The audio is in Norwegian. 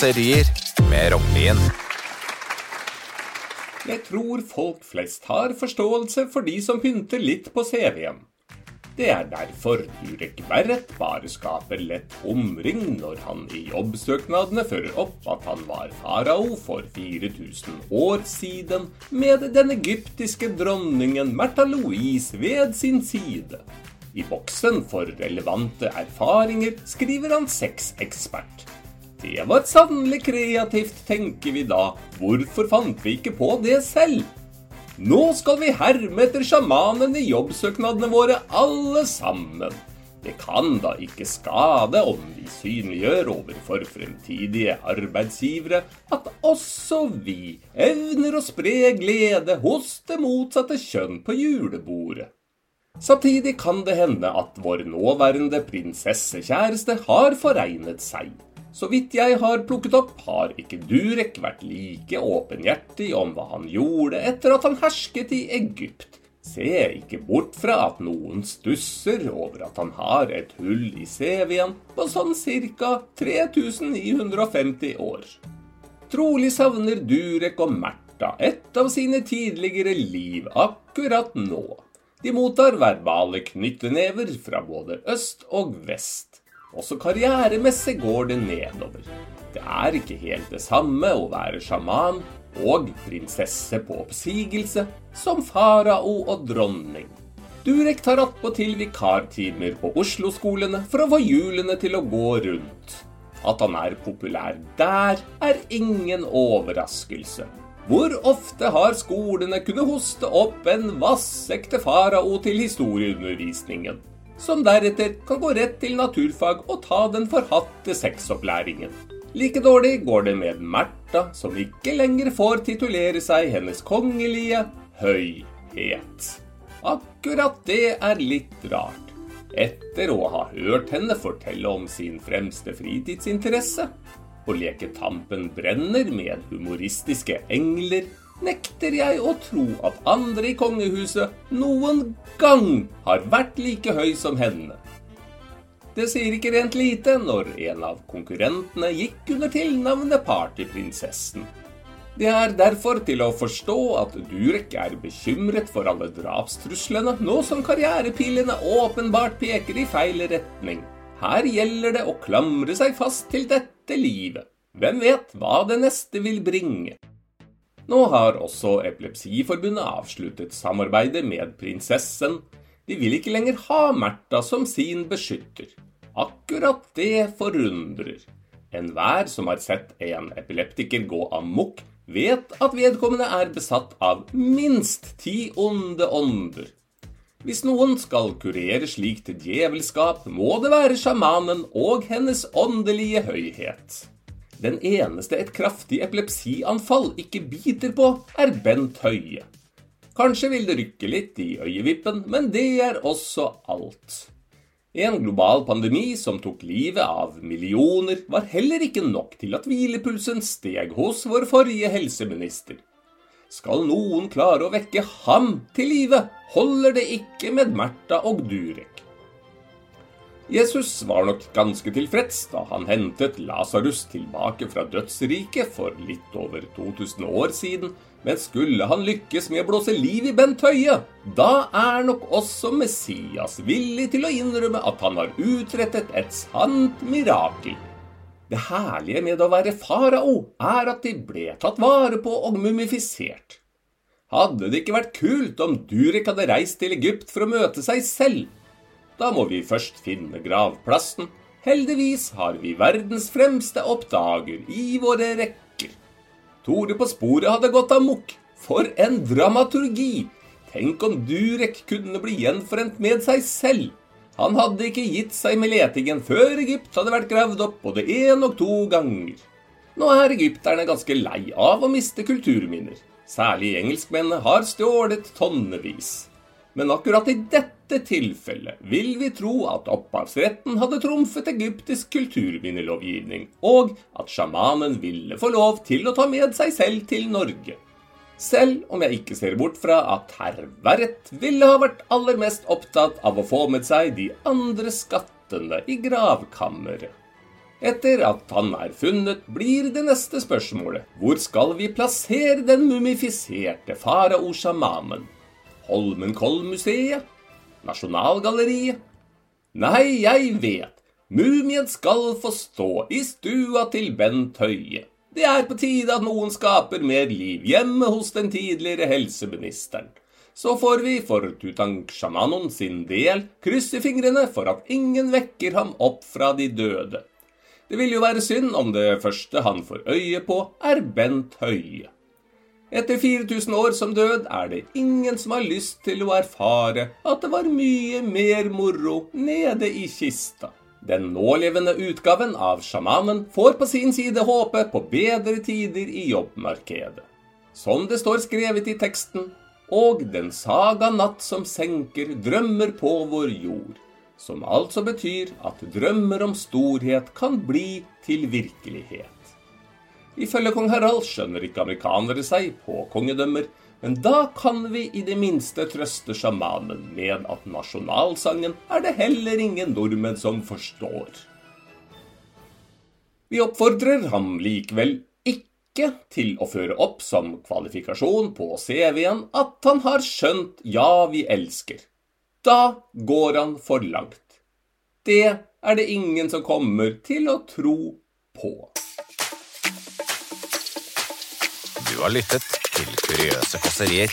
raserier med Rognlien. Jeg tror folk flest har forståelse for de som pynter litt på CV-en. Det er derfor Durek Verrett bare skaper lett omring når han i jobbsøknadene fører opp at han var farao for 4000 år siden, med den egyptiske dronningen Märtha Louise ved sin side. I boksen for relevante erfaringer skriver han sexekspert. Det var sannelig kreativt, tenker vi da. Hvorfor fant vi ikke på det selv? Nå skal vi herme etter sjamanen i jobbsøknadene våre, alle sammen. Det kan da ikke skade om vi synliggjør overfor fremtidige arbeidsgivere at også vi evner å spre glede hos det motsatte kjønn på julebordet. Samtidig kan det hende at vår nåværende prinsessekjæreste har foregnet seg. Så vidt jeg har plukket opp, har ikke Durek vært like åpenhjertig om hva han gjorde etter at han hersket i Egypt. Se ikke bort fra at noen stusser over at han har et hull i CV-en på sånn ca. 3950 år. Trolig savner Durek og Märtha et av sine tidligere liv akkurat nå. De mottar verbale knyttenever fra både øst og vest. Også karrieremessig går det nedover. Det er ikke helt det samme å være sjaman og prinsesse på oppsigelse som farao og dronning. Durek tar attpåtil vikartimer på Oslo-skolene for å få hjulene til å gå rundt. At han er populær der, er ingen overraskelse. Hvor ofte har skolene kunnet hoste opp en vassekte farao til historieundervisningen? Som deretter kan gå rett til naturfag og ta den forhatte sexopplæringen. Like dårlig går det med Märtha, som ikke lenger får titulere seg hennes kongelige høyhet. Akkurat det er litt rart. Etter å ha hørt henne fortelle om sin fremste fritidsinteresse, å leke Tampen brenner med humoristiske engler, nekter jeg å tro at andre i kongehuset noen gang har vært like høy som henne. Det sier ikke rent lite når en av konkurrentene gikk under tilnavnet Partyprinsessen. Det er derfor til å forstå at Durek er bekymret for alle drapstruslene, nå som karrierepilene åpenbart peker i feil retning. Her gjelder det å klamre seg fast til dette livet. Hvem vet hva det neste vil bringe? Nå har også Epilepsiforbundet avsluttet samarbeidet med prinsessen. De vil ikke lenger ha Märtha som sin beskytter. Akkurat det forundrer. Enhver som har sett en epileptiker gå amok, vet at vedkommende er besatt av minst ti onde ånder. Hvis noen skal kurere slikt djevelskap, må det være sjamanen og hennes åndelige høyhet. Den eneste et kraftig epilepsianfall ikke biter på, er Bent Høie. Kanskje vil det rykke litt i øyevippen, men det er også alt. En global pandemi som tok livet av millioner, var heller ikke nok til at hvilepulsen steg hos vår forrige helseminister. Skal noen klare å vekke ham til live, holder det ikke med Märtha og Durek. Jesus var nok ganske tilfreds da han hentet Lasarus tilbake fra dødsriket for litt over 2000 år siden, men skulle han lykkes med å blåse liv i Bent Høie, da er nok også Messias villig til å innrømme at han har utrettet et sant mirakel. Det herlige med å være farao er at de ble tatt vare på og mumifisert. Hadde det ikke vært kult om Durek hadde reist til Egypt for å møte seg selv? Da må vi først finne gravplassen. Heldigvis har vi verdens fremste oppdager i våre rekker. Tore på sporet hadde gått amok. For en dramaturgi! Tenk om Durek kunne bli gjenforent med seg selv. Han hadde ikke gitt seg med letingen før Egypt hadde vært gravd opp både én og to ganger. Nå er egypterne ganske lei av å miste kulturminner. Særlig engelskmennene har stjålet tonnevis. Men akkurat i dette tilfellet vil vi tro at opphavsretten hadde trumfet egyptisk kulturminnelovgivning, og at sjamanen ville få lov til å ta med seg selv til Norge. Selv om jeg ikke ser bort fra at herr Verrett ville ha vært aller mest opptatt av å få med seg de andre skattene i gravkammeret. Etter at han er funnet, blir det neste spørsmålet hvor skal vi plassere den mumifiserte farao-sjamanen? Holmenkollmuseet? Nasjonalgalleriet? Nei, jeg vet. Mumien skal få stå i stua til Bent Høie. Det er på tide at noen skaper mer liv hjemme hos den tidligere helseministeren. Så får vi for Tutankshamanon sin del krysse fingrene for at ingen vekker ham opp fra de døde. Det vil jo være synd om det første han får øye på, er Bent Høie. Etter 4000 år som død er det ingen som har lyst til å erfare at det var mye mer moro nede i kista. Den nålevende utgaven av sjamanen får på sin side håpe på bedre tider i jobbmarkedet. Som det står skrevet i teksten, og den saga natt som senker drømmer på vår jord som altså betyr at drømmer om storhet kan bli til virkelighet. Ifølge kong Harald skjønner ikke amerikanere seg på kongedømmer, men da kan vi i det minste trøste sjamanen med at nasjonalsangen er det heller ingen nordmenn som forstår. Vi oppfordrer ham likevel ikke til å føre opp som kvalifikasjon på CV-en at han har skjønt Ja, vi elsker. Da går han for langt. Det er det ingen som kommer til å tro på. Du har lyttet til Kuriøse kåserier